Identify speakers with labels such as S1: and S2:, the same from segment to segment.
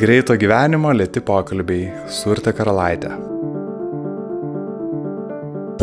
S1: Greito gyvenimo lėti pokalbiai su Urte Karalaitė.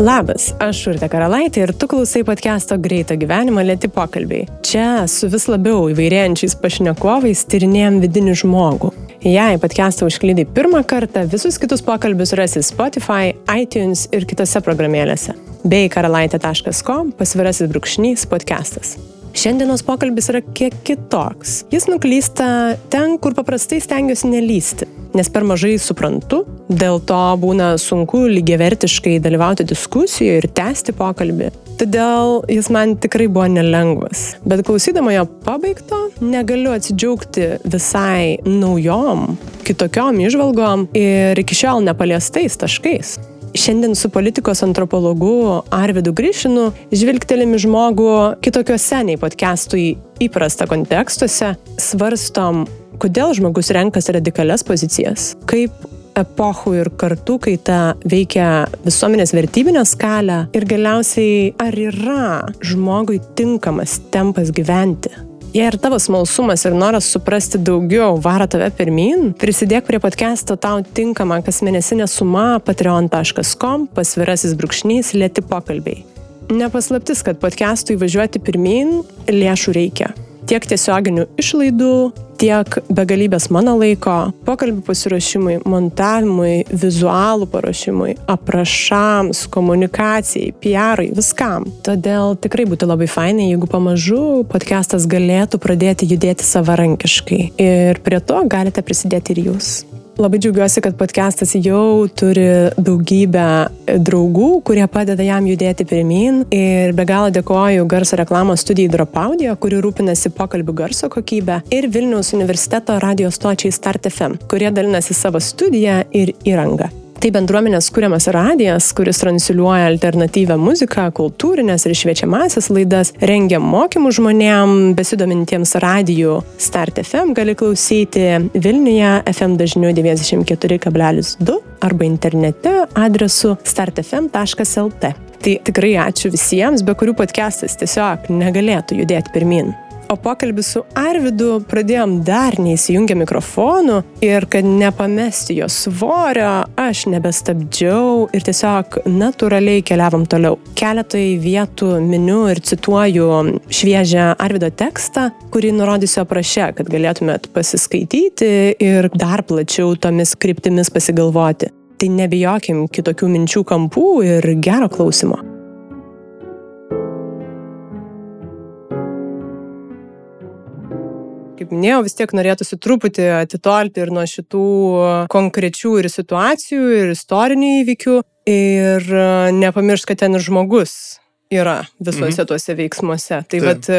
S2: Labas, aš Urte Karalaitė ir tu klausai podcast'o Greito gyvenimo lėti pokalbiai. Čia su vis labiau įvairėjančiais pašnekovais tyrinėjom vidinį žmogų. Jei podcast'ą užklydai pirmą kartą, visus kitus pokalbius rasi Spotify, iTunes ir kitose programėlėse. bei karalaitė.com pasvirasis brūkšnys podcastas. Šiandienos pokalbis yra kiek kitoks. Jis nuklysta ten, kur paprastai stengiuosi nelysti, nes per mažai suprantu, dėl to būna sunku lygiavertiškai dalyvauti diskusijoje ir tęsti pokalbį. Todėl jis man tikrai buvo nelengvas. Bet klausydama jo pabaigto, negaliu atsidžiaugti visai naujom, kitokiom išvalgom ir iki šiol nepaliestais taškais. Šiandien su politikos antropologu Arvidu Grišinu žvilgtelėmi žmogų kitokiuose nei podcastui įprasta kontekstuose, svarstom, kodėl žmogus renkasi radikalias pozicijas, kaip epochų ir kartų kaita veikia visuomenės vertybinę skalę ir galiausiai ar yra žmogui tinkamas tempas gyventi. Jei ir tavo smalsumas ir noras suprasti daugiau varo tave pirmin, prisidėk prie podcast'o tau tinkamą kasmėnesinę sumą patreon.com pasvirasis brūkšnys lėti pokalbiai. Nepaslaptis, kad podcast'ui važiuoti pirmin lėšų reikia tiek tiesioginių išlaidų, tiek begalybės mano laiko, pokalbių pasirašymui, montavimui, vizualų paruošimui, aprašams, komunikacijai, PRai, viskam. Todėl tikrai būtų labai fainai, jeigu pamažu podcastas galėtų pradėti judėti savarankiškai. Ir prie to galite prisidėti ir jūs. Labai džiaugiuosi, kad podcastas jau turi daugybę draugų, kurie padeda jam judėti pirmin. Ir be galo dėkoju garso reklamos studijai Dropaudio, kuri rūpinasi pokalbių garso kokybę, ir Vilniaus universiteto radio stočiai Start FM, kurie dalinasi savo studiją ir įrangą. Tai bendruomenės kūriamas radijas, kuris transliuoja alternatyvę muziką, kultūrinės ir šviečiamasias laidas, rengia mokymų žmonėm, besidomintiems radijų. Start FM gali klausyti Vilniuje FM dažniu 94,2 arba internete adresu startfm.lt. Tai tikrai ačiū visiems, be kurių podcastas tiesiog negalėtų judėti pirmin. O pokalbį su Arvidu pradėjom dar neįsijungę mikrofonų ir kad nepamesti jo svorio, aš nebestabdžiau ir tiesiog natūraliai keliavom toliau. Keletai vietų miniu ir cituoju šviežią Arvido tekstą, kurį nurodysiu apraše, kad galėtumėt pasiskaityti ir dar plačiau tomis kryptimis pasigalvoti. Tai nebijokim kitokių minčių kampų ir gero klausimo. Kaip minėjau, vis tiek norėtųsi truputį atitolti ir nuo šitų konkrečių ir situacijų, ir istorinių įvykių. Ir e, nepamiršk, kad ten ir žmogus yra visuose mhm. tuose veiksmuose. Tai vad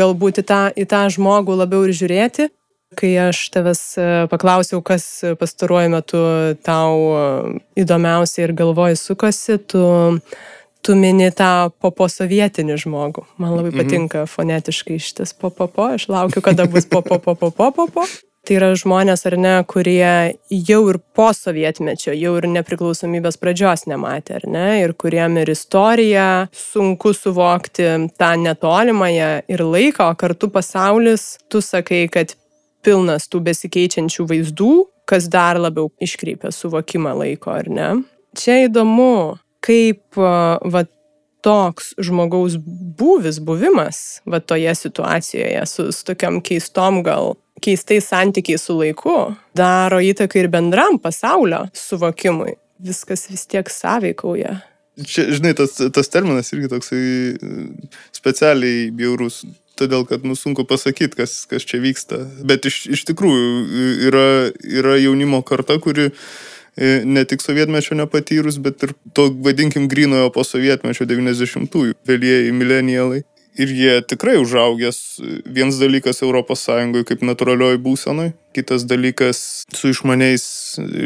S2: galbūt į tą, į tą žmogų labiau ir žiūrėti. Kai aš tavęs e, paklausiau, kas pastaruoju metu tau e, įdomiausia ir galvoji sukasi, tu tu mini tą poposovietinį žmogų. Man labai mhm. patinka mm -hmm. fonetiškai šitas popopo, aš laukiu, kada bus popopopopopopo. Tai yra žmonės ar ne, kurie jau ir po sovietmečio, jau ir nepriklausomybės pradžios nematė, ar ne, ir kuriem ir istorija sunku suvokti tą netolimąją ir laiką, o kartu pasaulis, tu sakai, kad pilnas tų besikeičiančių vaizdų, kas dar labiau iškreipia suvokimą laiko, ar ne. Čia įdomu, kaip va, toks žmogaus būvis, buvimas va toje situacijoje su, su tokiam keistom gal keistais santykiai su laiku daro įtaką ir bendram pasaulio suvokimui. Viskas vis tiek sąveikauja.
S3: Čia, žinai, tas, tas terminas irgi toksai e, specialiai bjaurus, todėl kad nu, sunku pasakyti, kas, kas čia vyksta. Bet iš, iš tikrųjų e, yra, yra jaunimo karta, kuri ne tik sovietmečio nepatyrus, bet ir to, vadinkim, grinojo po sovietmečio 90-ųjų, vėlieji milenialai. Ir jie tikrai užaugęs vienas dalykas ES kaip natūralioj būsenoj, kitas dalykas su išmaniais,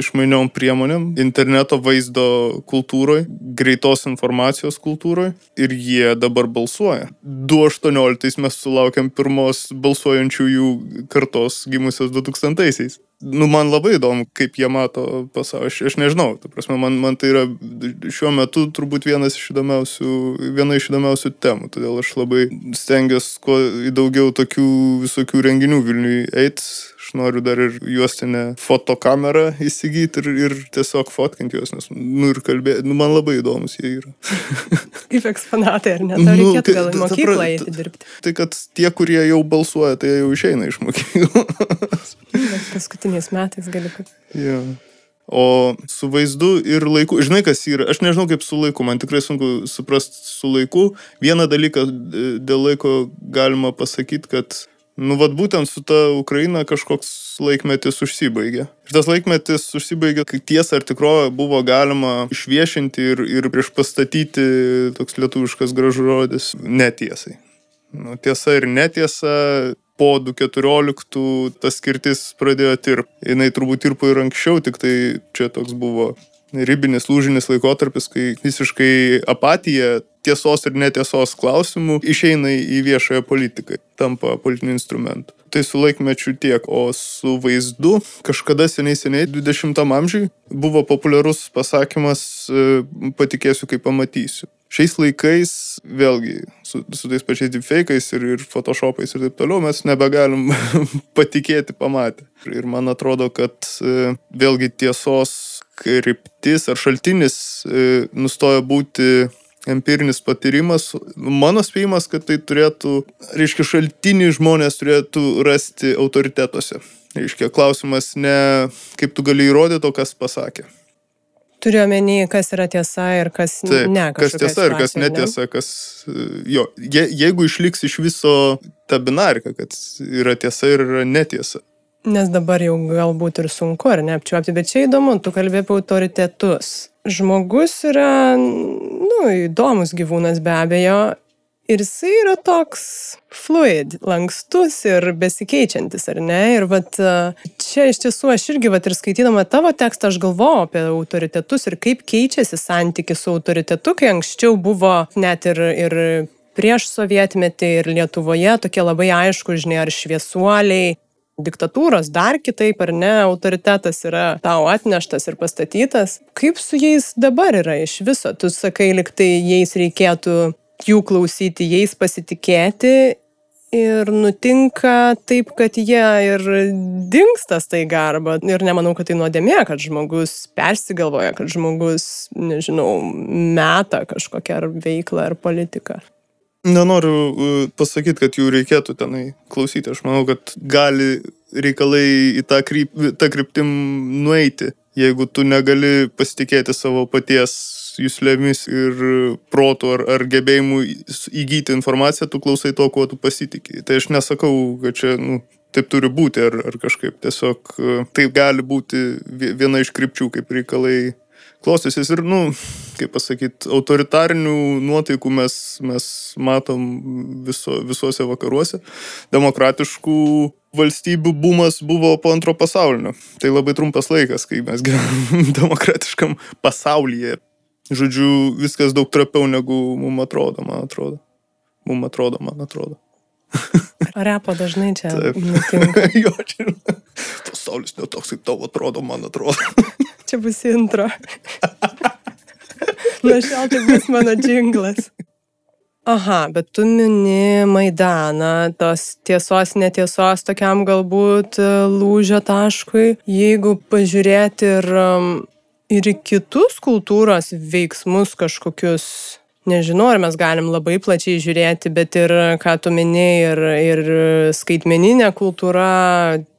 S3: išmaniom priemonėm, interneto vaizdo kultūroje, greitos informacijos kultūroje ir jie dabar balsuoja. 2018 mes sulaukėm pirmos balsuojančiųjų kartos gimusios 2000-aisiais. Nu, man labai įdomu, kaip jie mato pasaulį. Aš, aš nežinau, ta prasme, man, man tai yra šiuo metu turbūt vienas iš įdomiausių, viena iš įdomiausių temų. Todėl aš labai stengiuosi kuo daugiau tokių visokių renginių Vilniui eiti. Aš noriu dar ir juostinę fotokamerą įsigyti ir, ir tiesiog fotkinti juos, nes, nu, ir kalbėti, nu, man labai įdomus jie yra.
S2: Kaip eksponatai, ar ne? Tau
S3: Nu,
S2: reikėtų gal
S3: tai-
S2: į
S3: ta- ta
S2: mokyklą eiti dirbti.
S3: Tai kad tie, kurie jau balsuoja, tai jau išeina iš mokyklos.
S2: Bet paskutiniais metais gali.
S3: Ja. O su vaizdu ir laiku, žinai, kas yra, aš nežinau kaip su laiku, man tikrai sunku suprasti su laiku. Vieną dalyką e, dėl laiko galima pasakyti, kad, nu, vad būtent su ta Ukraina kažkoks laikmetis užsibaigė. Ir tas laikmetis užsibaigė, kai tiesa ar tikrovė buvo galima išviešinti ir, ir prieš pastatyti toks lietuviškas gražus žodis netiesai. Nu, tiesa ir netiesa, po 2014 tas skirtis pradėjo tirpti. Jis turbūt tirpo ir anksčiau, tik tai čia toks buvo ribinis lūžinis laikotarpis, kai visiškai apatija tiesos ir netiesos klausimų išeina į viešąją politiką, tampa politiniu instrumentu. Tai su laikmečiu tiek, o su vaizdu kažkada seniai seniai 20 amžiui buvo populiarus pasakymas e, patikėsiu, kai pamatysiu. Šiais laikais, vėlgi, su, su tais pačiais deepfake'ais ir, ir photoshopais ir taip toliau, mes nebegalim patikėti pamatę. Ir man atrodo, kad e, vėlgi tiesos kryptis ar šaltinis e, nustoja būti empirinis patyrimas. Mano spėjimas, kad tai turėtų, reiškia, šaltinį žmonės turėtų rasti autoritetuose. Reiškia, klausimas ne kaip tu gali įrodyti, o kas pasakė.
S2: Turiu omeny, kas yra tiesa ir kas
S3: Taip,
S2: ne.
S3: kas tiesa ir kas
S2: situacijoj, ne?
S3: netiesa, kas... e, Jo, je, jeigu išliks iš viso ta binarika, kad yra tiesa ir yra netiesa.
S2: Nes dabar jau galbūt ir sunku, ar ne apčiuopti, bet čia įdomu, tu kalbė apie autoritetus. Žmogus yra, nu, įdomus gyvūnas be abejo. Ir jisai yra toks fluid, lankstus ir besikeičiantis, ar ne? Ir vat, čia iš tiesų aš irgi, vat, ir skaitydama tavo tekstą, aš galvojau apie autoritetus ir kaip keičiasi santykis su autoritetu, kai anksčiau buvo net ir, ir prieš sovietmetį ir Lietuvoje tokie labai aišku, žinai, ar šviesuoliai, diktatūros dar kitaip, ar ne, autoritetas yra tau atneštas ir pastatytas. Kaip su jais dabar yra iš viso? Tu sakai, liktai jais reikėtų jų klausyti, jais pasitikėti. Ir nutinka taip, kad jie ir dinksta staiga arba ir nemanau, kad tai nuodėmė, kad žmogus persigalvoja, kad žmogus, nežinau, meta kažkokią ar veiklą ar politiką.
S3: Nenoriu pasakyti, kad jų reikėtų tenai klausyti. Aš manau, kad gali reikalai į tą, kryp, tą kryptim nueiti. Jeigu tu negali pasitikėti savo paties jūslėmis ir protų ar, ar gebėjimu įgyti informaciją, tu klausai to, kuo tu pasitikė. Tai aš nesakau, kad čia nu, taip turi būti ar, ar kažkaip. Tiesiog uh, taip gali būti vie- viena iš krypčių, kaip reikalai klostysis ir, nu, kaip pasakyti, autoritarinių nuotaikų mes, mes matom viso, visuose vakaruose. Demokratiškų valstybių bumas buvo po antro pasaulinio. Tai labai trumpas laikas, kai mes gyvenam demokratiškam pasaulyje. Žodžiu, viskas daug trapiau negu mums atrodo, man atrodo. Mums atrodo, man atrodo.
S2: Repo dažnai čia
S3: Taip. jo, čia. Pasaulis netoks, kaip tau atrodo, man atrodo.
S2: Čia bus intro. Nuo šiol tai bus mano džinglas. Aha, bet tu mini Maidaną, tos tiesos, netiesos tokiam galbūt e, lūžio taškui. Jeigu pažiūrėti ir, ir kitus kultūros veiksmus kažkokius, nežinau, ar mes galim labai plačiai žiūrėti, bet ir, ką tu mini, ir, ir skaitmeninė kultūra,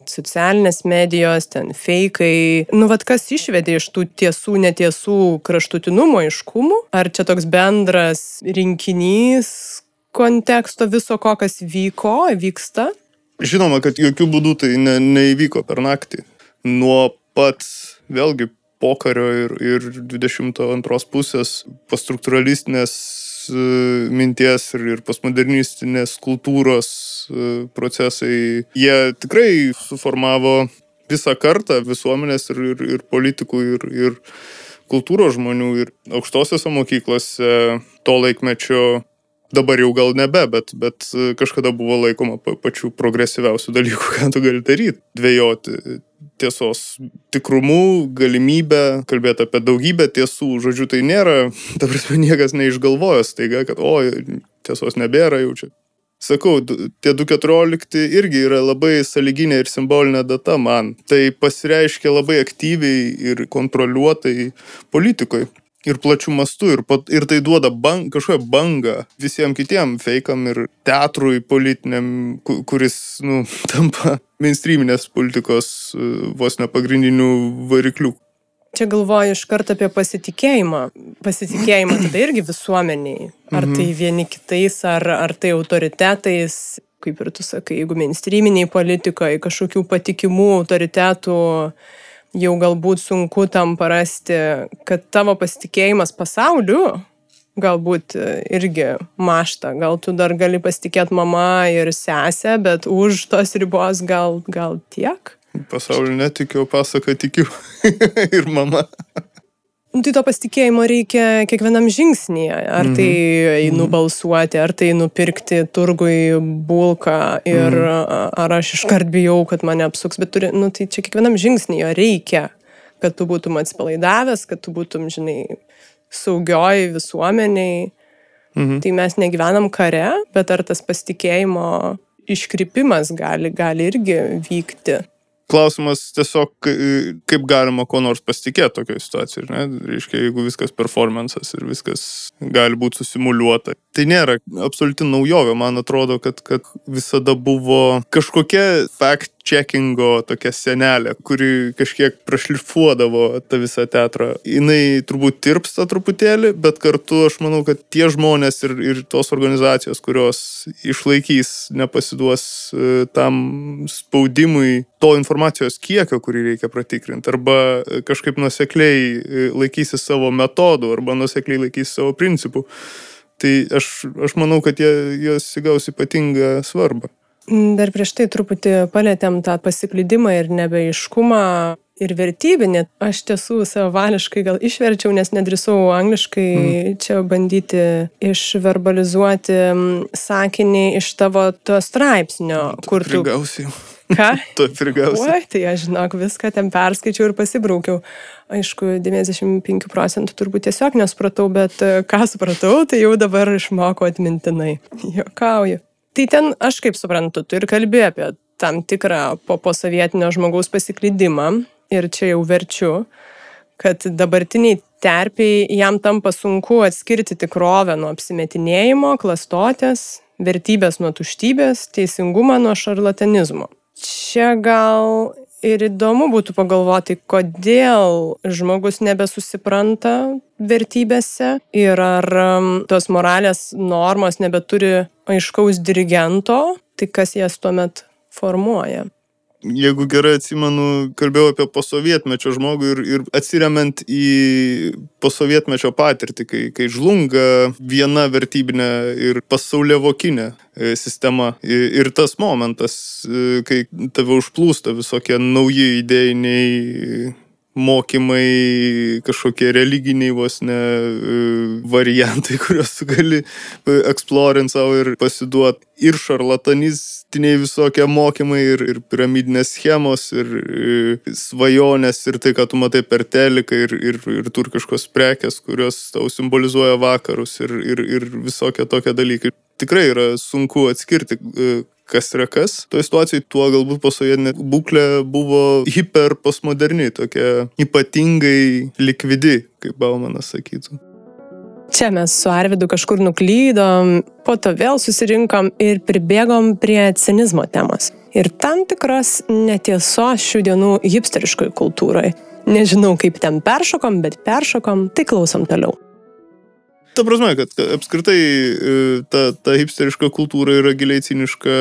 S2: socialinės medijos, ten fejkai. Nu, vad kas išvedė iš tų tiesų, netiesų kraštutinumo iškumų? Ar čia toks bendras rinkinys konteksto viso ko, kas vyko, vyksta?
S3: Žinoma, kad jokių būdų tai ne, neįvyko per naktį. Nuo pat, vėlgi, pokario ir, ir 22 pusės pastruktūralistinės minties ir, ir postmodernistinės kultūros e, procesai, jie tikrai suformavo visą kartą visuomenės ir, ir, ir politikų ir, ir kultūros žmonių ir aukštosiose mokyklose to laikmečio dabar jau gal nebe, bet, bet e, kažkada buvo laikoma pa, pačių progresyviausių dalykų, ką tu gali daryti. Dvėjoti tiesos tikrumu, galimybę kalbėti apie daugybę tiesų. Žodžiu, tai nėra, ta prasme, niekas neišgalvojo staiga, kad, o, tiesos nebėra jau čia. Sakau, tie 2.14 irgi yra labai saliginė ir simbolinė data man. Tai pasireiškia labai aktyviai ir kontroliuotai politikoje ir plačių mastų, ir, pat, ir tai duoda bang, kažkokią bangą visiems kitiem feikam ir teatrui politiniam, kuris, nu, tampa mainstreaminės politikos e, vos ne pagrindinių variklių.
S2: Čia galvoju iš karto apie pasitikėjimą. Pasitikėjimą tada irgi visuomeniai. Ar tai mhm. vieni kitais, ar, ar tai autoritetais, kaip ir tu sakai, jeigu mainstreaminiai politikoje kažkokių patikimų autoritetų jau galbūt sunku tam parasti, kad tavo pasitikėjimas pasauliu galbūt irgi mašta. Gal tu dar gali pasitikėti mama ir sesę, bet už tos ribos gal, gal tiek?
S3: Pasaulio netikiu, pasaką tikiu. ir mama.
S2: Nu, tai to pasitikėjimo reikia kiekvienam žingsnėje. Ar tai mhm. einu mhm. balsuoti, ar tai nupirkti turgui bulką ir mhm. ar aš iškart bijau, kad mane apsuks. Bet turi, nu, tai čia kiekvienam žingsnėje reikia, kad tu būtum atsipalaidavęs, kad tu būtum, žinai, saugioj visuomeniai. Mhm. Tai mes negyvenam kare, bet ar tas pasitikėjimo iškrypimas gali, gali irgi vykti
S3: klausimas tiesiog, kaip galima ko nors pasitikėti tokioje situacijoje. Ne? Reiškia, jeigu viskas performances ir viskas gali būti susimuliuota. Tai nėra absoliuti naujovė, man atrodo, kad, kad visada buvo kažkokia fact checkingo tokia senelė, kuri kažkiek prašlifuodavo tą visą teatrą. Jis turbūt tirpsta truputėlį, bet kartu aš manau, kad tie žmonės ir, ir tos organizacijos, kurios išlaikys, nepasiduos e, tam spaudimui to informacijos kiekio, kurį reikia pratikrinti, arba kažkaip nusekliai e, laikysi savo metodų, arba nusekliai laikysi savo principų. Tai aš, aš manau, kad jie, jos įgaus ypatingą svarbą.
S2: Dar prieš tai truputį palėtėm tą pasiklydimą ir nebeiškumą ir vertybinį. Aš tiesų savališkai gal išverčiau, nes nedrįsau angliškai mm. čia bandyti išverbalizuoti sakinį iš tavo to straipsnio,
S3: tu kur tu... Prigausiu.
S2: Ką?
S3: tu prigausiu.
S2: Oi, tai aš žinok, viską ten perskaičiau ir pasibraukiau. Aišku, 95 procentų turbūt tiesiog nesupratau, bet e, ką supratau, tai jau dabar išmokau atmintinai. Jokauju. Tai ten, aš kaip suprantu, tu ir kalbė apie tam tikrą po posovietinio žmogaus pasiklydimą ir čia jau verčiu, kad dabartiniai terpiai jam tampa sunku atskirti tikrovę nuo apsimetinėjimo, klastotės, vertybės nuo tuštybės, teisingumą nuo šarlatanizmo. Čia gal ir įdomu būtų pagalvoti, kodėl žmogus nebesusipranta vertybėse ir ar um, tos moralės normos nebeturi aiškaus dirigento, tai kas jas tuomet formuoja
S3: jeigu gerai atsimenu, kalbėjau apie posovietmečio žmogų ir, ir atsiriamant į posovietmečio patirtį, kai, kai žlunga viena vertybinė ir pasaulievokinė e, sistema. Ir tas momentas, e, kai tave užplūsta visokie nauji idėjiniai mokymai, kažkokie religiniai vos ne e, variantai, kuriuos tu gali eksplorinti savo ir pasiduoti. Ir šarlatanistiniai visokie mokymai, ir, ir piramidinės schemos, ir, ir e, svajonės, ir tai, ką tu matai per teliką, ir, ir, ir turkiškos prekes, kurios tau simbolizuoja vakarus, ir, ir, ir visokie tokie dalykai. Tikrai yra sunku atskirti, e, kas yra kas. Toje situacijoje tuo galbūt posovietinė būklė buvo hiper postmoderni, tokia ypatingai likvidi, kaip Baumanas sakytų.
S2: Čia mes su Arvidu kažkur nuklydom, po to vėl susirinkom ir pribėgom prie cinizmo temos. Ir tam tikros netiesos šių dienų hipsteriškoje kultūroje. Nežinau, kaip ten peršokom, bet peršokom, tai klausom toliau
S3: ta prasme, kad apskritai e, ta, ta hipsteriška kultūra yra giliai ciniška,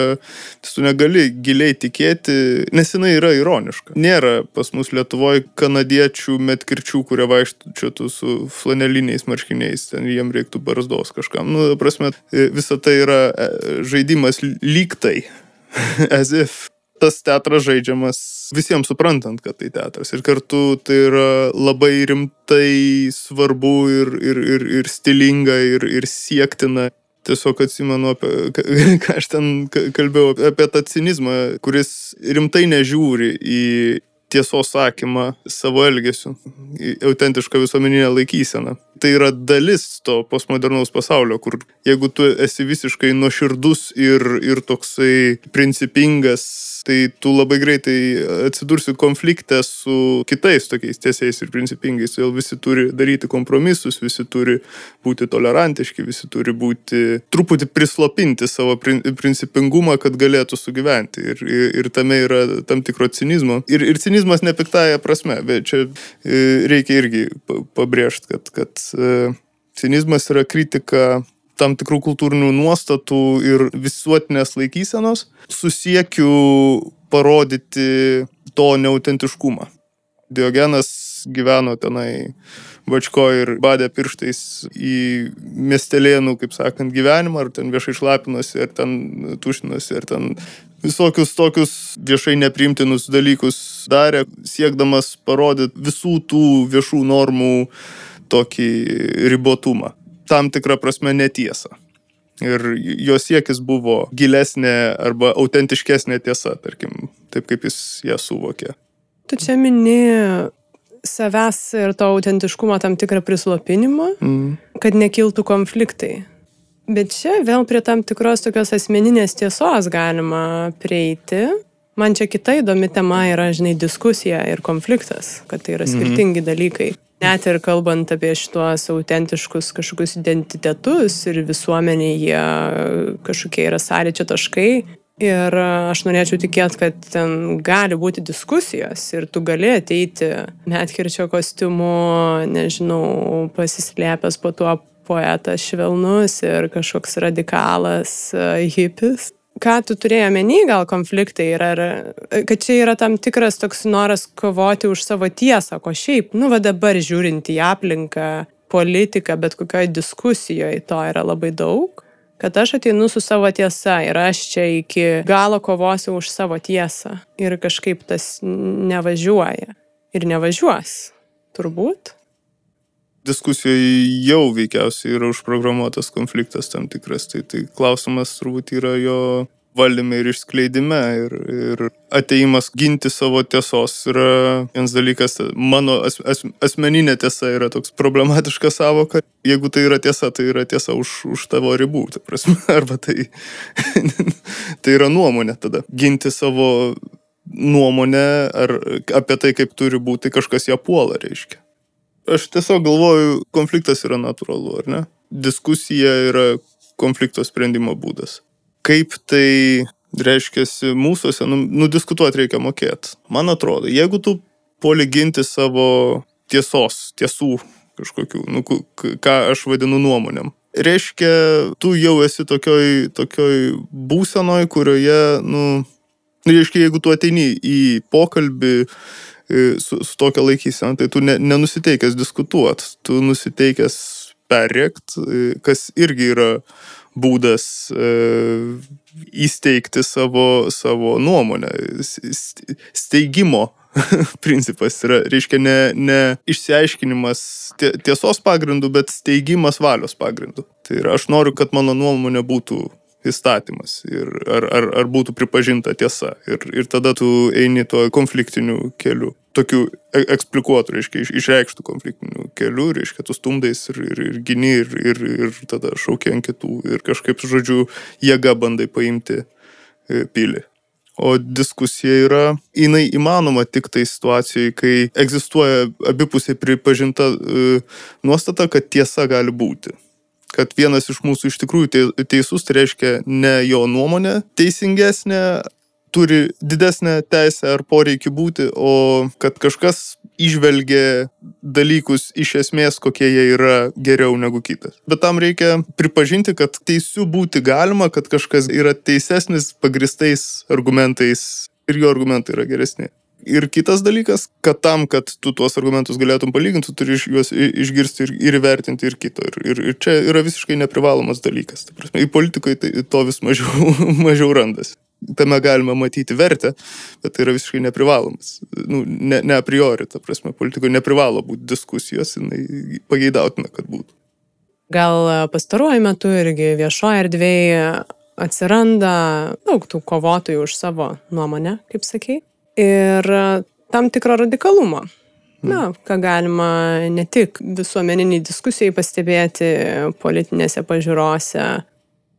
S3: tu negali giliai tikėti, nes jinai yra ironiška. Nėra pas mus Lietuvoje kanadiečių metkirčių, kurie vaikščiotų su flaneliniais marškiniais, ten jiem reiktų barzdos kažkam. Nu, ta prasme, e, visa tai yra e, žaidimas lygtai, as if tas teatras žaidžiamas visiems suprantant, kad tai teatras. Ir kartu tai yra labai rimtai svarbu ir, ir, ir, ir stilinga ir, ir siektina. Tiesiog atsimenu, apie, ką aš ten kalbėjau, apie tą cinizmą, kuris rimtai nežiūri į tiesos sakymą savo elgesiu, autentišką visuomeninę laikyseną. Tai yra dalis to postmodernaus pasaulio, kur jeigu tu esi visiškai nuoširdus ir, ir toksai principingas tai tu labai greitai atsidursi konflikte su kitais tokiais tiesiais ir principingais. Vėl visi turi daryti kompromisus, visi turi būti tolerantiški, visi turi būti truputį prislopinti savo principingumą, kad galėtų sugyventi. Ir, ir tame yra tam tikro cinizmo. Ir, ir cinizmas nepiktaja prasme, bet čia e, reikia irgi pabrėžti, kad, kad e, cinizmas yra kritika tam tikrų kultūrinių nuostatų ir visuotinės laikysenos su siekiu parodyti to neautentiškumą. Diogenas gyveno tenai bačko ir badė pirštais į miestelėnų, kaip sakant, gyvenimą, ar ten viešai šlapinosi, ar ten tuštinosi, ar ten visokius tokius viešai nepriimtinus dalykus darė, siekdamas parodyti visų tų viešų normų tokį ribotumą tam tikrą prasme netiesą. Ir jo siekis buvo gilesnė arba autentiškesnė tiesa, tarkim, taip kaip jis ją suvokė.
S2: Tu čia mini savęs ir to autentiškumo tam tikrą prislopinimą, mm. kad nekiltų konfliktai. Bet čia vėl prie tam tikros tokios asmeninės tiesos galima prieiti. Man čia kita įdomi tema yra, žinai, diskusija ir konfliktas, kad tai yra mhm. skirtingi mm. dalykai. Net ir kalbant apie šitos autentiškus kažkokius identitetus ir visuomenėje kažkokie yra sąlyčio taškai. Ir aš norėčiau tikėti, kad ten gali būti diskusijos ir tu gali ateiti net kirčio kostiumu, nežinau, pasislėpęs po tuo poetas švelnus ir kažkoks radikalas hipis ką tu turėjai omeny gal konfliktai ir ar, kad čia yra tam tikras toks noras kovoti už savo tiesą, ko šiaip, nu va dabar žiūrint į aplinką, politiką, bet kokioje diskusijoje to yra labai daug, kad aš ateinu su savo tiesa ir aš čia iki galo kovosiu už savo tiesą. Ir kažkaip tas nevažiuoja ir nevažiuos, turbūt
S3: diskusijoje jau veikiausiai yra užprogramuotas konfliktas tam tikras. Tai, tai klausimas turbūt yra jo valdyme ir išskleidime. Ir, ir ateimas ginti savo tiesos yra vienas dalykas. Mano as, as, asmeninė tiesa yra toks problematiška savoka. Jeigu tai yra tiesa, tai yra tiesa už, už tavo ribų. Tai prasme, arba tai, tai yra nuomonė tada. Ginti savo nuomonę ar apie tai, kaip turi būti, kažkas ją puola, reiškia aš tiesiog galvoju, konfliktas yra natūralu, ar ne? Diskusija yra konflikto sprendimo būdas. Kaip tai reiškia mūsųse, nu, nudiskutuoti reikia mokėti. Man atrodo, jeigu tu poliginti savo tiesos, tiesų kažkokių, nu, ką aš vadinu nuomonėm, reiškia, tu jau esi tokioj, tokioj būsenoj, kurioje, nu, reiškia, jeigu tu ateini į pokalbį, su, su tokia laikysena, tai tu ne, nenusiteikęs diskutuot, tu nusiteikęs perrėkt, kas irgi yra būdas e, įsteigti savo, savo nuomonę. Steigimo principas yra, reiškia, ne, ne išsiaiškinimas tiesos pagrindu, bet steigimas valios pagrindu. Tai yra, aš noriu, kad mano nuomonė būtų įstatymas ir ar, ar, ar būtų pripažinta tiesa. Ir, ir tada tu eini tuo konfliktiniu keliu. Tokiu e, eksplikuotų, reiškia, iš, išreikštų konfliktiniu keliu, reiškia, tu stumdais ir, ir, ir gini ir, ir, ir tada šaukia ant kitų ir kažkaip, žodžiu, jėga bandai paimti e, pilį. O diskusija yra, jinai įmanoma tik tai situacijai, kai egzistuoja abipusiai pripažinta e, nuostata, kad tiesa gali būti kad vienas iš mūsų iš tikrųjų teisus, tai reiškia ne jo nuomonė teisingesnė, turi didesnę teisę ar poreikį būti, o kad kažkas išvelgia dalykus iš esmės, kokie jie yra geriau negu kitas. Bet tam reikia pripažinti, kad teisių būti galima, kad kažkas yra teisesnis pagristais argumentais ir jo argumentai yra geresni. Ir kitas dalykas, kad tam, kad tu tuos argumentus galėtum palyginti, tu turi juos išgirsti ir, ir įvertinti ir kito. Ir, ir, ir čia yra visiškai neprivalomas dalykas. Ta prasme, į politikoje tai, to vis mažiau, mažiau randasi. Tame galima matyti vertę, bet tai yra visiškai neprivalomas. Nu, ne, ne a priori, ta prasme, politikoje neprivalo būti diskusijos, jinai pageidautina, kad būtų.
S2: Gal pastaruoju metu irgi viešoje erdvėje atsiranda daug tų kovotojų už savo nuomonę, kaip sakei. Ir tam tikrą radikalumą. Na, ką galima ne tik visuomeniniai diskusijai pastebėti politinėse pažiūrose.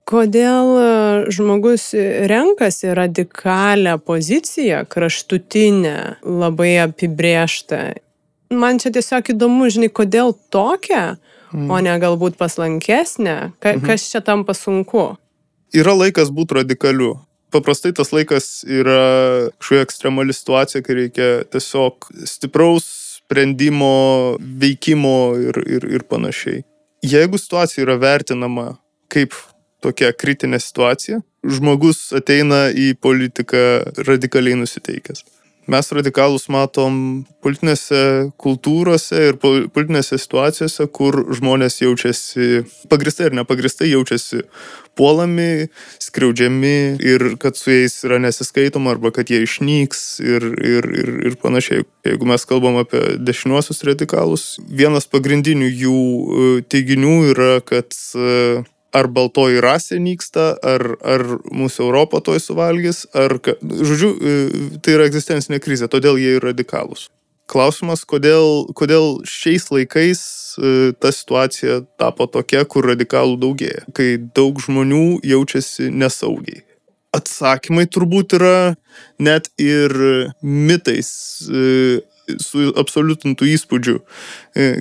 S2: Kodėl e, žmogus renkasi radikalią poziciją, kraštutinę, labai apibrieštą. Man čia tiesiog įdomu, žinai, kodėl tokią, mm. o ne galbūt paslankesnę, Ka mhm. kas čia tampa sunku.
S3: Yra laikas būti radikaliu paprastai tas laikas yra kažkokia ekstremali situacija, kai reikia tiesiog stipraus sprendimo, veikimo ir, ir, ir panašiai. Jeigu situacija yra vertinama kaip tokia kritinė situacija, žmogus ateina į politiką radikaliai nusiteikęs mes radikalus matom politinėse kultūrose ir politinėse situacijose, kur žmonės jaučiasi pagristai ir nepagristai jaučiasi puolami, skriaudžiami ir kad su jais yra nesiskaitoma arba kad jie išnyks ir, ir, ir, ir panašiai. Jeigu mes kalbam apie dešiniuosius radikalus, vienas pagrindinių jų e, teiginių yra, kad e, ar baltoji rasė nyksta, ar, ar mūsų Europą toj suvalgys, ar, žodžiu, e, tai yra egzistencinė krizė, todėl jie yra radikalūs. Klausimas, kodėl, kodėl šiais laikais e, ta situacija tapo tokia, kur radikalų daugėja, kai daug žmonių jaučiasi nesaugiai. Atsakymai turbūt yra net ir mitais e, su absoliutintų įspūdžių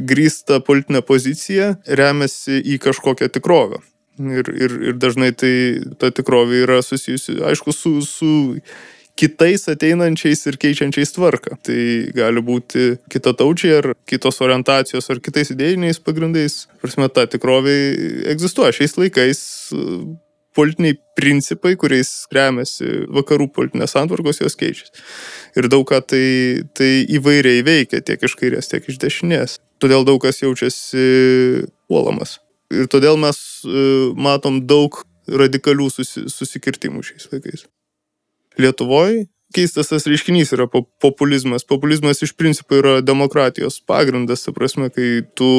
S3: grįsta politinė pozicija remiasi į kažkokią tikrovę. Ir, ir, ir dažnai tai ta tikrovė yra susijusi, aišku, su, su kitais ateinančiais ir keičiančiais tvarką. Tai gali būti kitataučiai ar kitos orientacijos ar kitais idėjiniais pagrindais. Prasme, ta tikrovė egzistuoja. Šiais laikais politiniai principai, kuriais remiasi vakarų politinės santvarkos, jos keičiasi. Ir daug ką tai, tai įvairiai veikia tiek iš kairės, tiek iš dešinės. Todėl daug kas jaučiasi puolamas. Ir todėl mes e, matom daug radikalių susi, susikirtimų šiais laikais. Lietuvoje keistas tas reiškinys yra populizmas. Populizmas iš principo yra demokratijos pagrindas, ta prasme, kai tu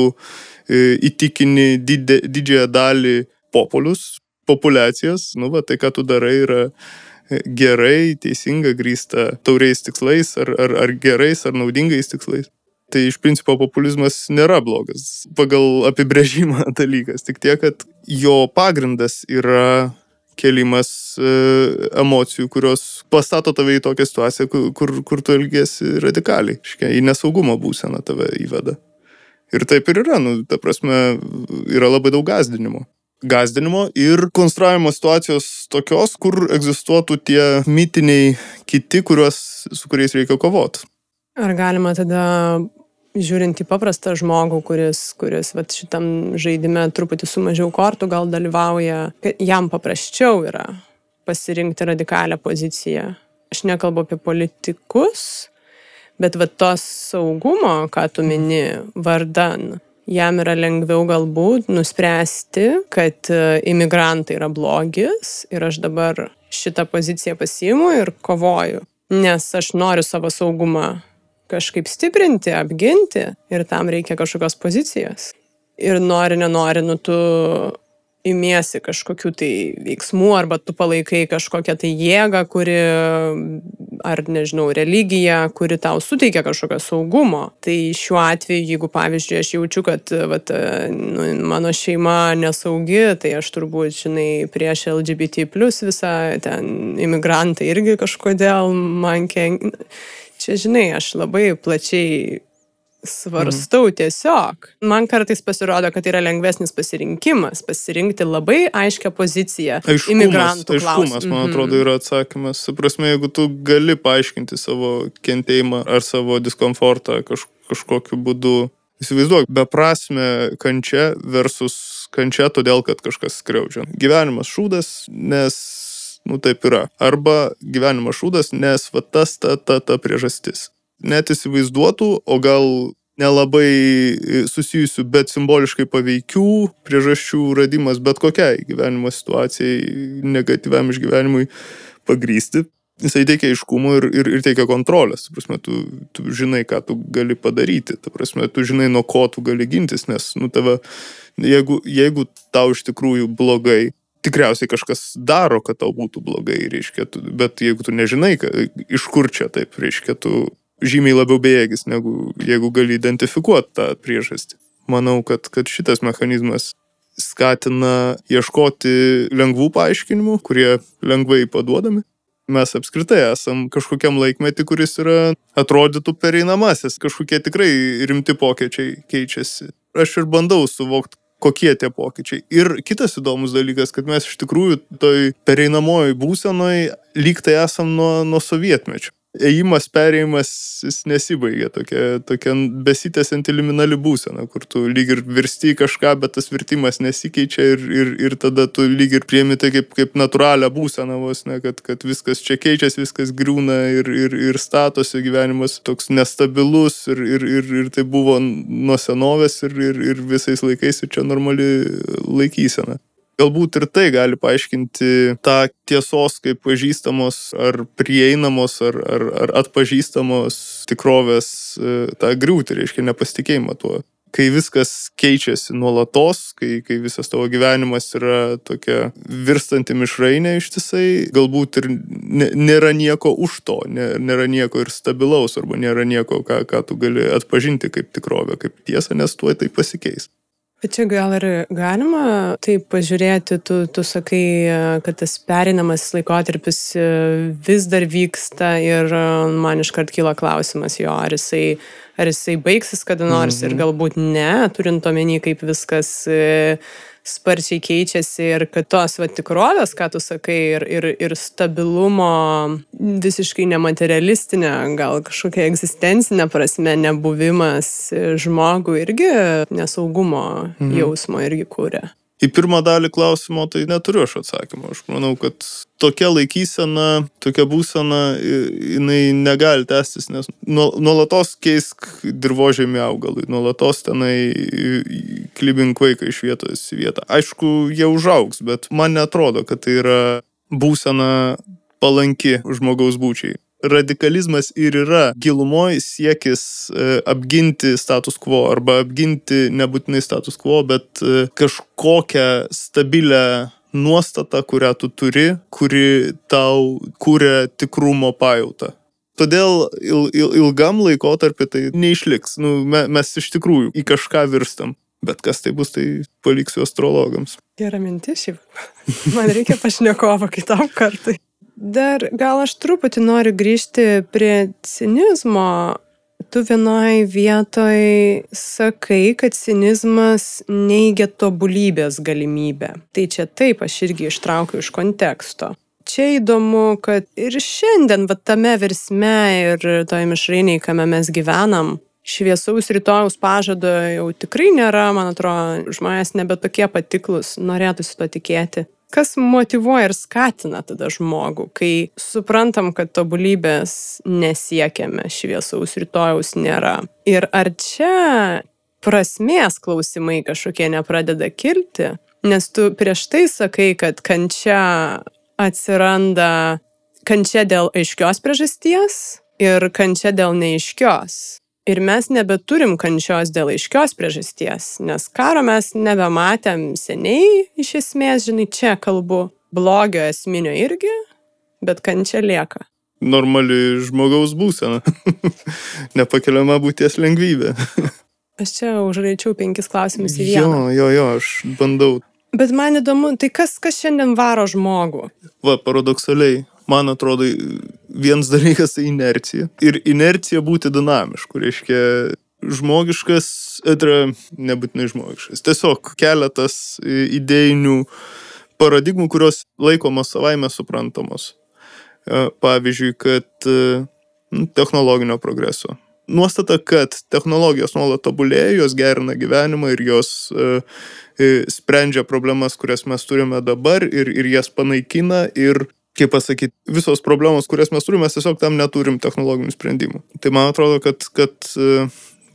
S3: e, įtikini didė, didžiąją dalį populius, populacijos, nu, va, tai ką tu darai yra e, gerai, teisinga, grįsta tauriais tikslais, ar, ar, ar gerais, ar naudingais tikslais. Tai iš principo populizmas nėra blogas pagal apibrėžimą dalykas, tik tiek, kad jo pagrindas yra kelimas e, emocijų, kurios pastato tave į tokią situaciją, kur, kur, tu elgesi radikaliai, škia, į nesaugumo būseną tave įveda. Ir taip ir yra, nu, ta prasme, yra labai daug gazdinimo. Gazdinimo ir konstravimo situacijos tokios, kur egzistuotų tie mitiniai kiti, kuriuos, su kuriais reikia kovoti.
S2: Ar galima tada žiūrint į paprastą žmogų, kuris, kuris vat, šitam žaidime truputį su mažiau kortų gal dalyvauja, jam paprasčiau yra pasirinkti radikalią poziciją. Aš nekalbu apie politikus, bet vat tos saugumo, ką tu mini, vardan, jam yra lengviau galbūt nuspręsti, kad e, imigrantai yra blogis ir aš dabar šitą poziciją pasiimu ir kovoju, nes aš noriu savo saugumą kažkaip stiprinti, apginti ir tam reikia kažkokios pozicijos. Ir nori, nenori, nu tu imiesi kažkokių tai veiksmų arba tu palaikai kažkokią tai jėgą, kuri, ar nežinau, religiją, kuri tau suteikia kažkokio saugumo. Tai šiuo atveju, jeigu pavyzdžiui aš jaučiu, kad vat, nu, mano šeima nesaugi, tai aš turbūt, žinai, prieš LGBT plus visą ten imigrantai irgi kažkodėl man kenkia čia, žinai, aš labai plačiai svarstau mhm. tiesiog. Man kartais pasirodo, kad yra lengvesnis pasirinkimas, pasirinkti labai aiškę poziciją.
S3: Aiškumas, imigrantų aiškumas man mhm. atrodo, yra atsakymas. Suprasme, jeigu tu gali paaiškinti savo kentėjimą ar savo diskomfortą kaž, kažkokiu būdu. Įsivaizduok, beprasme kančia versus kančia todėl, kad kažkas skriaudžia. Gyvenimas šūdas, nes nu taip yra. Arba gyvenimo šūdas, nes va tas ta, ta, ta priežastis. Net įsivaizduotų, o gal nelabai susijusių, bet simboliškai paveikių priežasčių radimas bet kokiai gyvenimo situacijai, negatyviam išgyvenimui pagrysti. Jisai teikia aiškumo ir, ir, ir teikia kontrolės. Prasme, tu, tu žinai, ką tu gali padaryti. Ta prasme, tu žinai, nuo ko tu gali gintis, nes, nu, tave, jeigu, jeigu tau iš tikrųjų blogai, tikriausiai kažkas daro, kad tau būtų blogai, reiškia, tu, bet jeigu tu nežinai, ka, iš kur čia taip, reiškia, tu žymiai labiau bejėgis, negu jeigu gali identifikuoti tą priežastį. Manau, kad, kad šitas mechanizmas skatina ieškoti lengvų paaiškinimų, kurie lengvai paduodami. Mes apskritai esam kažkokiam laikmetį, kuris yra atrodytų pereinamasis, kažkokie tikrai rimti pokyčiai keičiasi. Aš ir bandau suvokti, kokie tie pokyčiai. Ir kitas įdomus dalykas, kad mes iš tikrųjų toj pereinamojoj būsenoj lyg tai esam nuo, nuo sovietmečio ėjimas, perėjimas, jis nesibaigia tokia, tokia besitęsianti liminali būsena, kur tu lyg ir virsti kažką, bet tas virtimas nesikeičia ir, ir, ir tada tu lyg ir priemi tai kaip, kaip natūralią būseną vos, ne, kad, kad viskas čia keičiasi, viskas griūna ir, ir, ir statosi gyvenimas toks nestabilus ir, ir, ir, ir tai buvo nuo senovės ir, ir, ir visais laikais ir čia normali laikysena. Galbūt ir tai gali paaiškinti tą tiesos kaip pažįstamos ar prieinamos ar, ar, ar atpažįstamos tikrovės e, tą griūtį, reiškia nepasitikėjimą tuo. Kai viskas keičiasi nuolatos, kai, kai visas tavo gyvenimas yra tokia virstanti mišrainė ištisai, galbūt ir nėra nieko už to, nėra nieko ir stabilaus, arba nėra nieko, ką, ką tu gali atpažinti kaip tikrovę, kaip tiesą, nes tuo tai pasikeis.
S2: Bet čia gal ir galima taip pažiūrėti, tu, tu sakai, kad tas perinamas laikotarpis e, vis dar vyksta ir e, man iškart kyla klausimas jo, ar jisai, ar jisai baigsis kada nors mm -hmm. ir mhm. galbūt ne, turint omeny, kaip viskas e, sparčiai keičiasi ir kad tos va, tikrovės, ką tu sakai, ir, ir, ir stabilumo visiškai nematerialistinė, gal kažkokia egzistencinė prasme nebuvimas žmogui irgi nesaugumo mhm. jausmo irgi kūrė.
S3: Į pirmą dalį klausimo tai neturiu aš atsakymą. Aš manau, kad tokia laikysena, tokia būsena, jinai negali tęstis, nes nuolatos keisk dirbožėmį augalui, nuolatos tenai klibink vaiką iš vietos į vietą. Aišku, jie užaugs, bet man netrodo, kad tai yra būsena palanki žmogaus būčiai radikalizmas ir yra gilumoje siekis e, apginti status quo arba apginti nebūtinai status quo, bet e, kažkokią stabilę nuostatą, kurią tu turi, kuri tau kūrė tikrumo pajūtą. Todėl il, il, ilgam laikotarpį tai neišliks. Nu, me, mes iš tikrųjų į kažką virstam. Bet kas tai bus, tai paliksiu astrologams.
S2: Gera mintis šiaip. Man reikia pašnekovo kitam kartui. Dar gal aš truputį noriu grįžti prie cinizmo. Tu vienoj vietoj sakai, kad cinizmas neigia tobulybės galimybę. Tai čia taip aš irgi ištraukiu iš konteksto. Čia įdomu, kad ir šiandien, va tame versme ir toje mišrainiai, kame mes gyvenam, šviesaus rytojaus pažado jau tikrai nėra, man atrodo, žmonės nebe tokie patiklus, norėtųsi to tikėti kas motivuoja ir skatina tada žmogų, kai suprantam, kad tobulybės nesiekiame, šviesaus rytojaus nėra. Ir ar čia prasmės klausimai kažkokie nepradeda kilti, nes tu prieš tai sakai, kad kančia atsiranda kančia dėl aiškios priežasties ir kančia dėl neaiškios. Ir mes nebeturim kančios dėl aiškios priežasties, nes karo mes nebematėm seniai, iš esmės, žinai, čia kalbu, blogio esminio irgi, bet kančia lieka.
S3: Normali žmogaus būsena. Nepakeliama būties lengvybė.
S2: aš čia užraičiau penkis klausimus į vieną.
S3: Jo, jo, jo, aš bandau.
S2: Bet man įdomu, tai kas, kas šiandien varo žmogų?
S3: Va, paradoksaliai, man atrodo, vienas dalykas tai inercija. Ir inercija būti dinamišku, reiškia žmogiškas, etra, nebūtinai žmogiškas. Tiesiog keletas idėjinių paradigmų, kurios laikomos savaime suprantamos. E, pavyzdžiui, kad e, technologinio progreso. Nuostata, kad technologijos nuolat tobulėja, jos gerina gyvenimą ir jos uh, sprendžia problemas, kurias mes turime dabar ir, ir jas panaikina ir kaip pasakyti, visos problemos, kurias mes turime, mes tiesiog tam neturim technologinių sprendimų. Tai man atrodo, kad, kad e,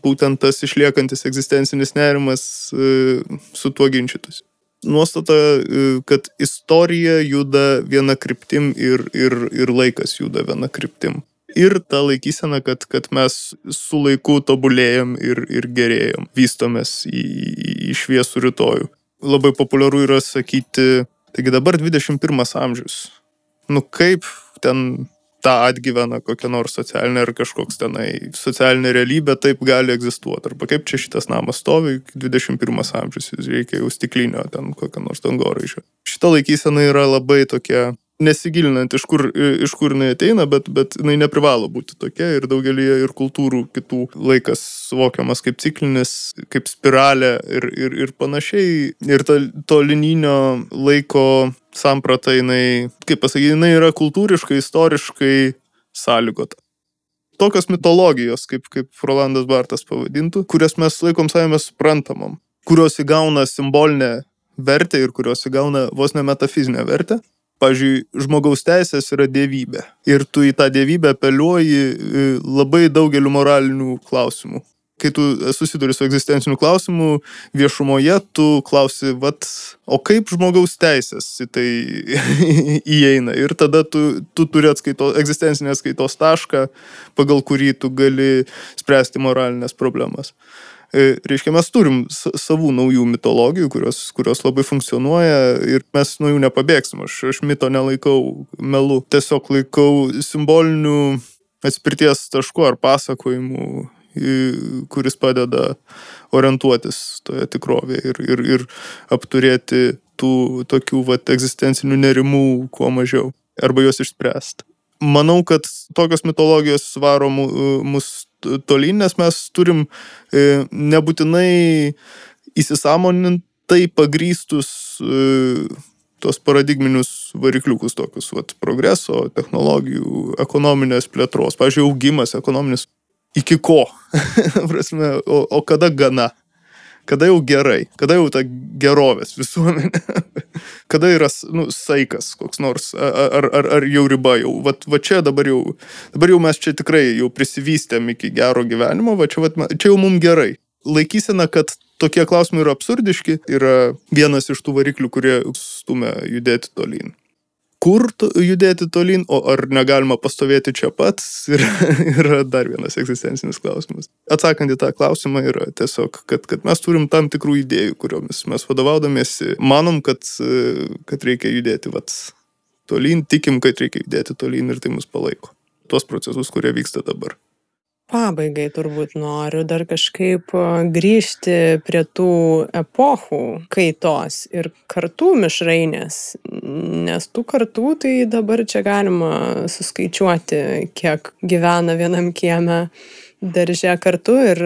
S3: būtent tas išliekantis egzistencinis nerimas e, su tuo ginčytųsi. Nuostata, e, kad istorija juda viena kryptim ir, ir, ir laikas juda viena kryptim. Ir ta laikysena, kad, kad mes su laiku tobulėjom ir, ir gerėjom, vystomės į, į šviesų rytojų. Labai populiaru yra sakyti, taigi dabar 21 amžius nu kaip ten tą atgyvena kokia nors socialinė ar kažkoks tenai socialinė realybė taip gali egzistuoti. Arba kaip čia šitas namas stovi, 21 amžius, jis reikia jau stiklinio ten kokio nors dangoraižio. Šita laikysena yra labai tokia nesigilinant, iš kur, iš kur jinai ateina, bet, bet jinai neprivalo būti tokia ir daugelį ir kultūrų kitų laikas suvokiamas kaip ciklinis, kaip spiralė ir, ir, ir panašiai. Ir to, to lininio laiko samprata jinai, kaip pasakyti, jinai yra kultūriškai, istoriškai sąlygota. Tokios mitologijos, kaip, kaip Rolandas Bartas pavadintų, kurias mes laikom savame suprantamam, kurios įgauna simbolinę vertę ir kurios įgauna vos ne metafizinę vertę, pavyzdžiui, žmogaus teisės yra dievybė. Ir tu į tą dievybę apeliuoji e, labai daugeliu moralinių klausimų. Kai tu susiduri su egzistenciniu klausimu viešumoje, tu klausi, vat, o kaip žmogaus teisės į tai įeina. Ir tada tu, tu turi atskaito, egzistencinės skaitos tašką, pagal kurį tu gali spręsti moralinės problemas. E, reiškia, mes turim savų naujų mitologijų, kurios, kurios labai funkcionuoja ir mes nuo jų nepabėgsim. Aš, aš mito nelaikau melu, tiesiog laikau simbolinių atspirties taškų ar pasakojimų, kuris padeda orientuotis toje tikrovėje ir, ir, ir apturėti tų tokių vat, egzistencinių nerimų kuo mažiau arba juos išspręsti. Manau, kad tokios mitologijos svaro mus tolyn, nes mes turim e, nebūtinai įsisamonintai pagrystus e, tos paradigminius varikliukus tokius, vat, progreso, technologijų, ekonominės plėtros, pažiūrėjau, augimas ekonominis. Iki ko? Prasme, o, o kada gana? kada jau gerai, kada jau ta gerovės visuomenė, kada yra nu, saikas koks nors, ar, ar, ar jau riba jau, va, va čia dabar jau, dabar jau mes čia tikrai jau prisivystėm iki gero gyvenimo, va čia, va, čia jau mums gerai. Laikysena, kad tokie klausimai yra absurdiški, yra vienas iš tų variklių, kurie stumia judėti tolyn kur judėti tolyn, o ar negalima pastovėti čia pat, yra, yra dar vienas egzistencinis klausimas. Atsakant į tą klausimą yra tiesiog, kad, kad mes turim tam tikrų idėjų, kuriomis mes vadovaudomėsi, manom, kad, kad reikia judėti vat, tolyn, tikim, kad reikia judėti tolyn ir tai mus palaiko. Tuos procesus, kurie vyksta dabar
S2: pabaigai turbūt noriu dar kažkaip grįžti prie tų epochų kaitos ir kartų mišrainės, nes tų kartų tai dabar čia galima suskaičiuoti, kiek gyvena vienam kieme darže kartu ir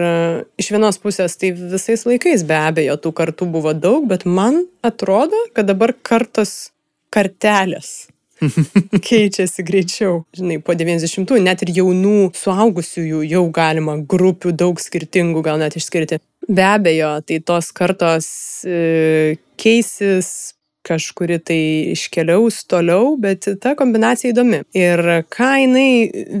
S2: iš vienos pusės tai visais laikais be abejo tų kartų buvo daug, bet man atrodo, kad dabar kartos kartelės keičiasi greičiau. Žinai, po 90-ųjų net ir jaunų suaugusiųjų jau galima grupių daug skirtingų gal net išskirti. Be abejo, tai tos kartos e, keisis, kažkuri tai iškeliaus toliau, bet ta kombinacija įdomi. Ir ką jinai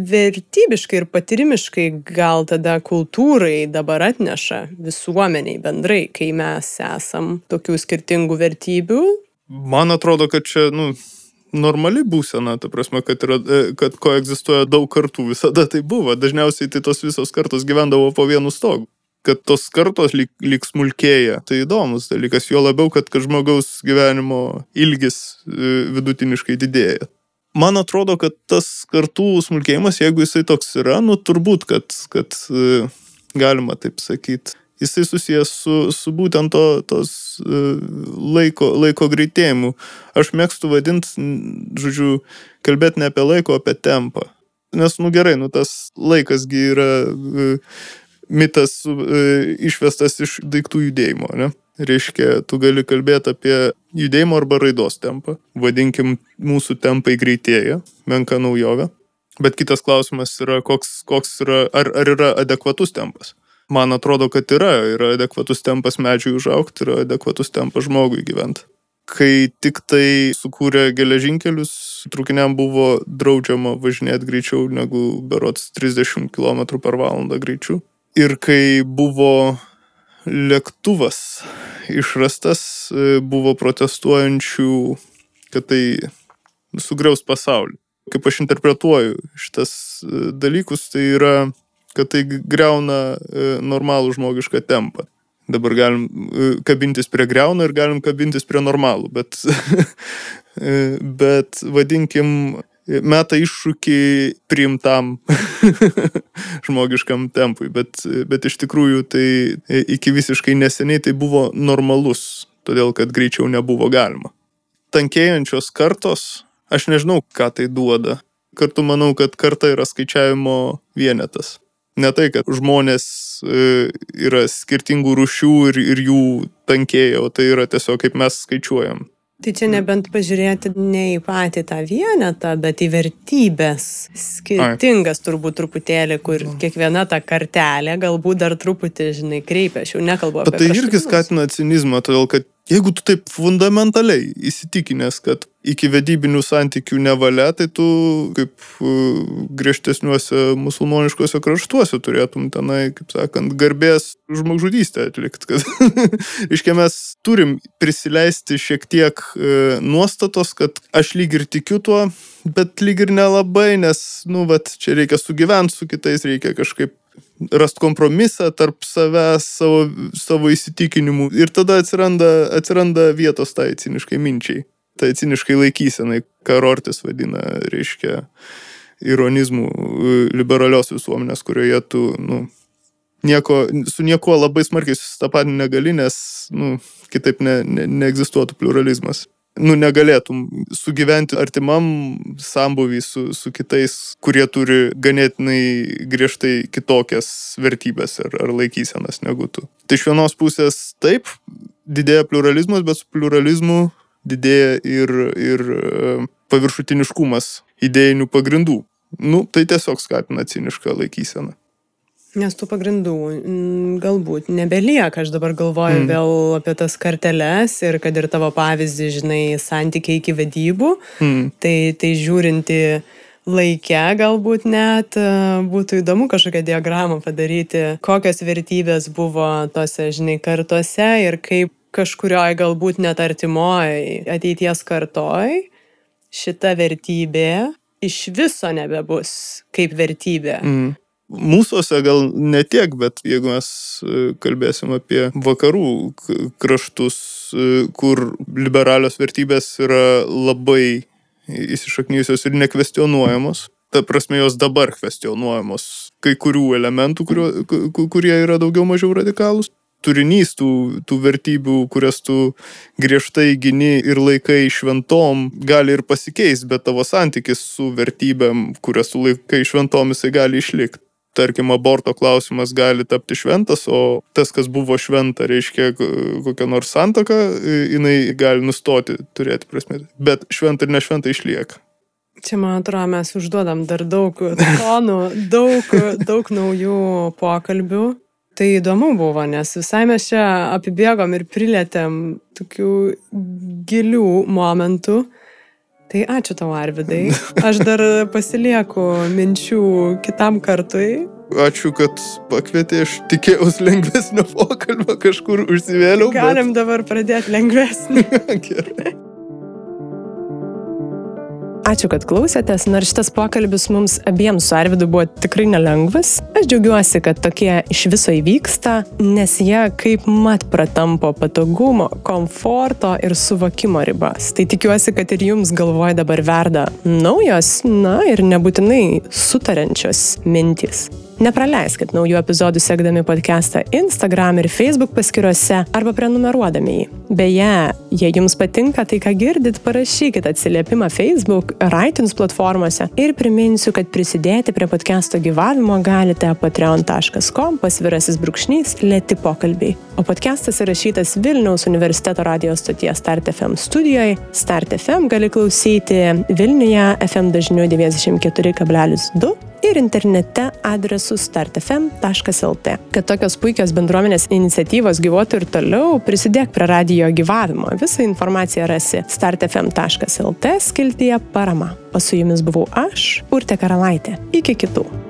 S2: vertybiškai ir patyrimiškai gal tada kultūrai dabar atneša visuomeniai bendrai, kai mes esam tokių skirtingų vertybių.
S3: Man atrodo, kad čia, nu, normali būsena, ta prasme, kad, yra, e, kad koegzistuoja daug kartų, visada tai buvo. Dažniausiai tai tos visos kartos gyvendavo po vienu stogu. Kad tos kartos lyg, lyg smulkėja, tai įdomus dalykas, jo labiau, kad, kad žmogaus gyvenimo ilgis e, vidutiniškai didėja. Man atrodo, kad tas kartų smulkėjimas, jeigu jisai toks yra, nu turbūt, kad, kad e, galima taip sakyti, jisai susijęs su, su būtent to, tos e, laiko, laiko greitėjimu. Aš mėgstu vadinti, žodžiu, kalbėti ne apie laiko, o apie tempą. Nes, nu gerai, nu tas laikasgi yra e, mitas e, išvestas iš daiktų judėjimo, ne? Reiškia, tu gali kalbėti apie judėjimo arba raidos tempą. Vadinkim, mūsų tempai greitėja, menka naujovė. Bet kitas klausimas yra, koks, koks yra, ar, ar yra adekvatus tempas man atrodo, kad yra, yra adekvatus tempas medžiui užaukti, yra adekvatus tempas žmogui gyventi. Kai tik tai sukūrė geležinkelius, trukiniam buvo draudžiama važinėti greičiau negu berots 30 km per valandą greičiu. Ir kai buvo lėktuvas išrastas, buvo protestuojančių, kad tai sugriaus pasaulį. Kaip aš interpretuoju šitas dalykus, tai yra kad tai greuna e, normalų žmogišką tempą. Dabar galim e, kabintis prie greuna ir galim kabintis prie normalų, bet, e, bet vadinkim, meta iššūkį priimtam žmogiškam tempui, bet, bet iš tikrųjų tai iki visiškai neseniai tai buvo normalus, todėl kad greičiau nebuvo galima. Tankėjančios kartos, aš nežinau, ką tai duoda. Kartu manau, kad karta yra skaičiavimo vienetas. Ne tai, kad žmonės e, yra skirtingų rušių ir, ir jų tankėja, o tai yra tiesiog kaip mes skaičiuojam.
S2: Tai čia nebent pažiūrėti ne į patį tą vienetą, bet į vertybės. Skirtingas Ai. turbūt truputėlį, kur kiekviena ta kartelė galbūt dar truputį, žinai, kreipia. Aš jau nekalbu apie
S3: tai. Bet tai irgi skatina cinizmą, todėl kad jeigu tu taip fundamentaliai įsitikinęs, kad iki vedybinių santykių nevalia, tai tu kaip uh, griežtesniuose musulmoniškose kraštuose turėtum tenai, kaip sakant, garbės žmogžudystę atlikti. Kad, iškia, mes turim prisileisti šiek tiek uh, nuostatos, kad aš lyg ir tikiu tuo, bet lyg ir nelabai, nes, nu, vat, čia reikia sugyventi su kitais, reikia kažkaip rast kompromisą tarp savęs, savo, savo įsitikinimų ir tada atsiranda, atsiranda vietos tai ciniškai minčiai tai ciniškai laikysenai, ką Rortis vadina, reiškia, ironizmų e, liberalios visuomenės, kurioje tu, nu, nieko, su niekuo labai smarkiai susitapatinti negali, nes, nu, kitaip ne, ne, neegzistuotų pluralizmas. Nu, negalėtum sugyventi artimam sambuvį su, su kitais, kurie turi ganėtinai griežtai kitokias vertybės ar, ar laikysenas negu tu. Tai iš vienos pusės taip, didėja pluralizmas, bet su pluralizmu didėja ir, ir e, paviršutiniškumas idėjinių pagrindų. Nu, tai tiesiog skatina cinišką laikyseną.
S2: Nes tų pagrindų galbūt nebelieka. Aš dabar galvoju mm. vėl apie tas karteles ir kad ir tavo pavyzdį, žinai, santykiai iki vedybų. Mm. Tai, tai žiūrinti laikę galbūt net e, būtų įdomu kažkokią diagramą padaryti, kokios vertybės buvo tose, žinai, kartuose ir kaip kažkurioj galbūt net artimoj ateities kartoj šita vertybė iš viso nebebus kaip vertybė. Mm.
S3: Mūsųse gal ne tiek, bet jeigu mes e, kalbėsim apie vakarų kraštus, e, kur liberalios vertybės yra labai įsišaknyjusios ir nekvestionuojamos, ta prasme jos dabar kvestionuojamos kai kurių elementų, kurio, kurie yra daugiau mažiau radikalūs, turinys tų, tų vertybių, kurias tu griežtai gini ir laikai šventom, gali ir pasikeis, bet tavo santykis su vertybėm, kurias tu laikai šventom, jisai gali išlikti. Tarkim, aborto klausimas gali tapti šventas, o tas, kas buvo šventa, reiškia kokią nors santoką, jinai gali nustoti turėti prasme. Bet šventa ir nešventa išlieka.
S2: Čia, man atrodo, mes užduodam dar daug tonų, daug, daug naujų pokalbių Tai įdomu buvo, nes visai mes čia apibėgom ir prilėtėm tokių gilių momentų. Tai ačiū tau, Arvidai. Aš dar pasilieku minčių kitam kartui.
S3: Ačiū, kad pakvietė, aš tikėjausi lengvesnio pokalbio, kažkur užsivėliau.
S2: Galim bet... dabar pradėti lengvesnį. Gerai. Ačiū, kad klausėtės, nors šitas pokalbis mums abiems su Arvidu buvo tikrai nelengvas. Aš džiaugiuosi, kad tokie iš viso įvyksta, nes jie kaip mat pratampo patogumo, komforto ir suvokimo ribas. Tai tikiuosi, kad ir jums galvoje dabar verda naujos, na ir nebūtinai sutarančios mintys. Nepraleiskit naujų epizodų sekdami podcastą Instagram ir Facebook paskiruose arba prenumeruodami jį. Beje, jei jums patinka tai, ką girdit, parašykit atsiliepimą Facebook ar iTunes platformose ir priminsiu, kad prisidėti prie podcast'o gyvavimo galite patreon.com pasvirasis brūkšnys lėti pokalbiai. O podcastas įrašytas Vilniaus universiteto radijos stoties Start FM studijoje. Start FM gali klausyti Vilniuje FM dažniu 94,2 ir internete adresu startfm.lt. Kad tokios puikios bendruomenės iniciatyvos gyvuotų ir toliau, prisidėk prie radijo gyvavimo. Visą informaciją rasi startfm.lt skiltyje parama. O su jumis buvau aš, Urte Karalaitė. Iki kitų.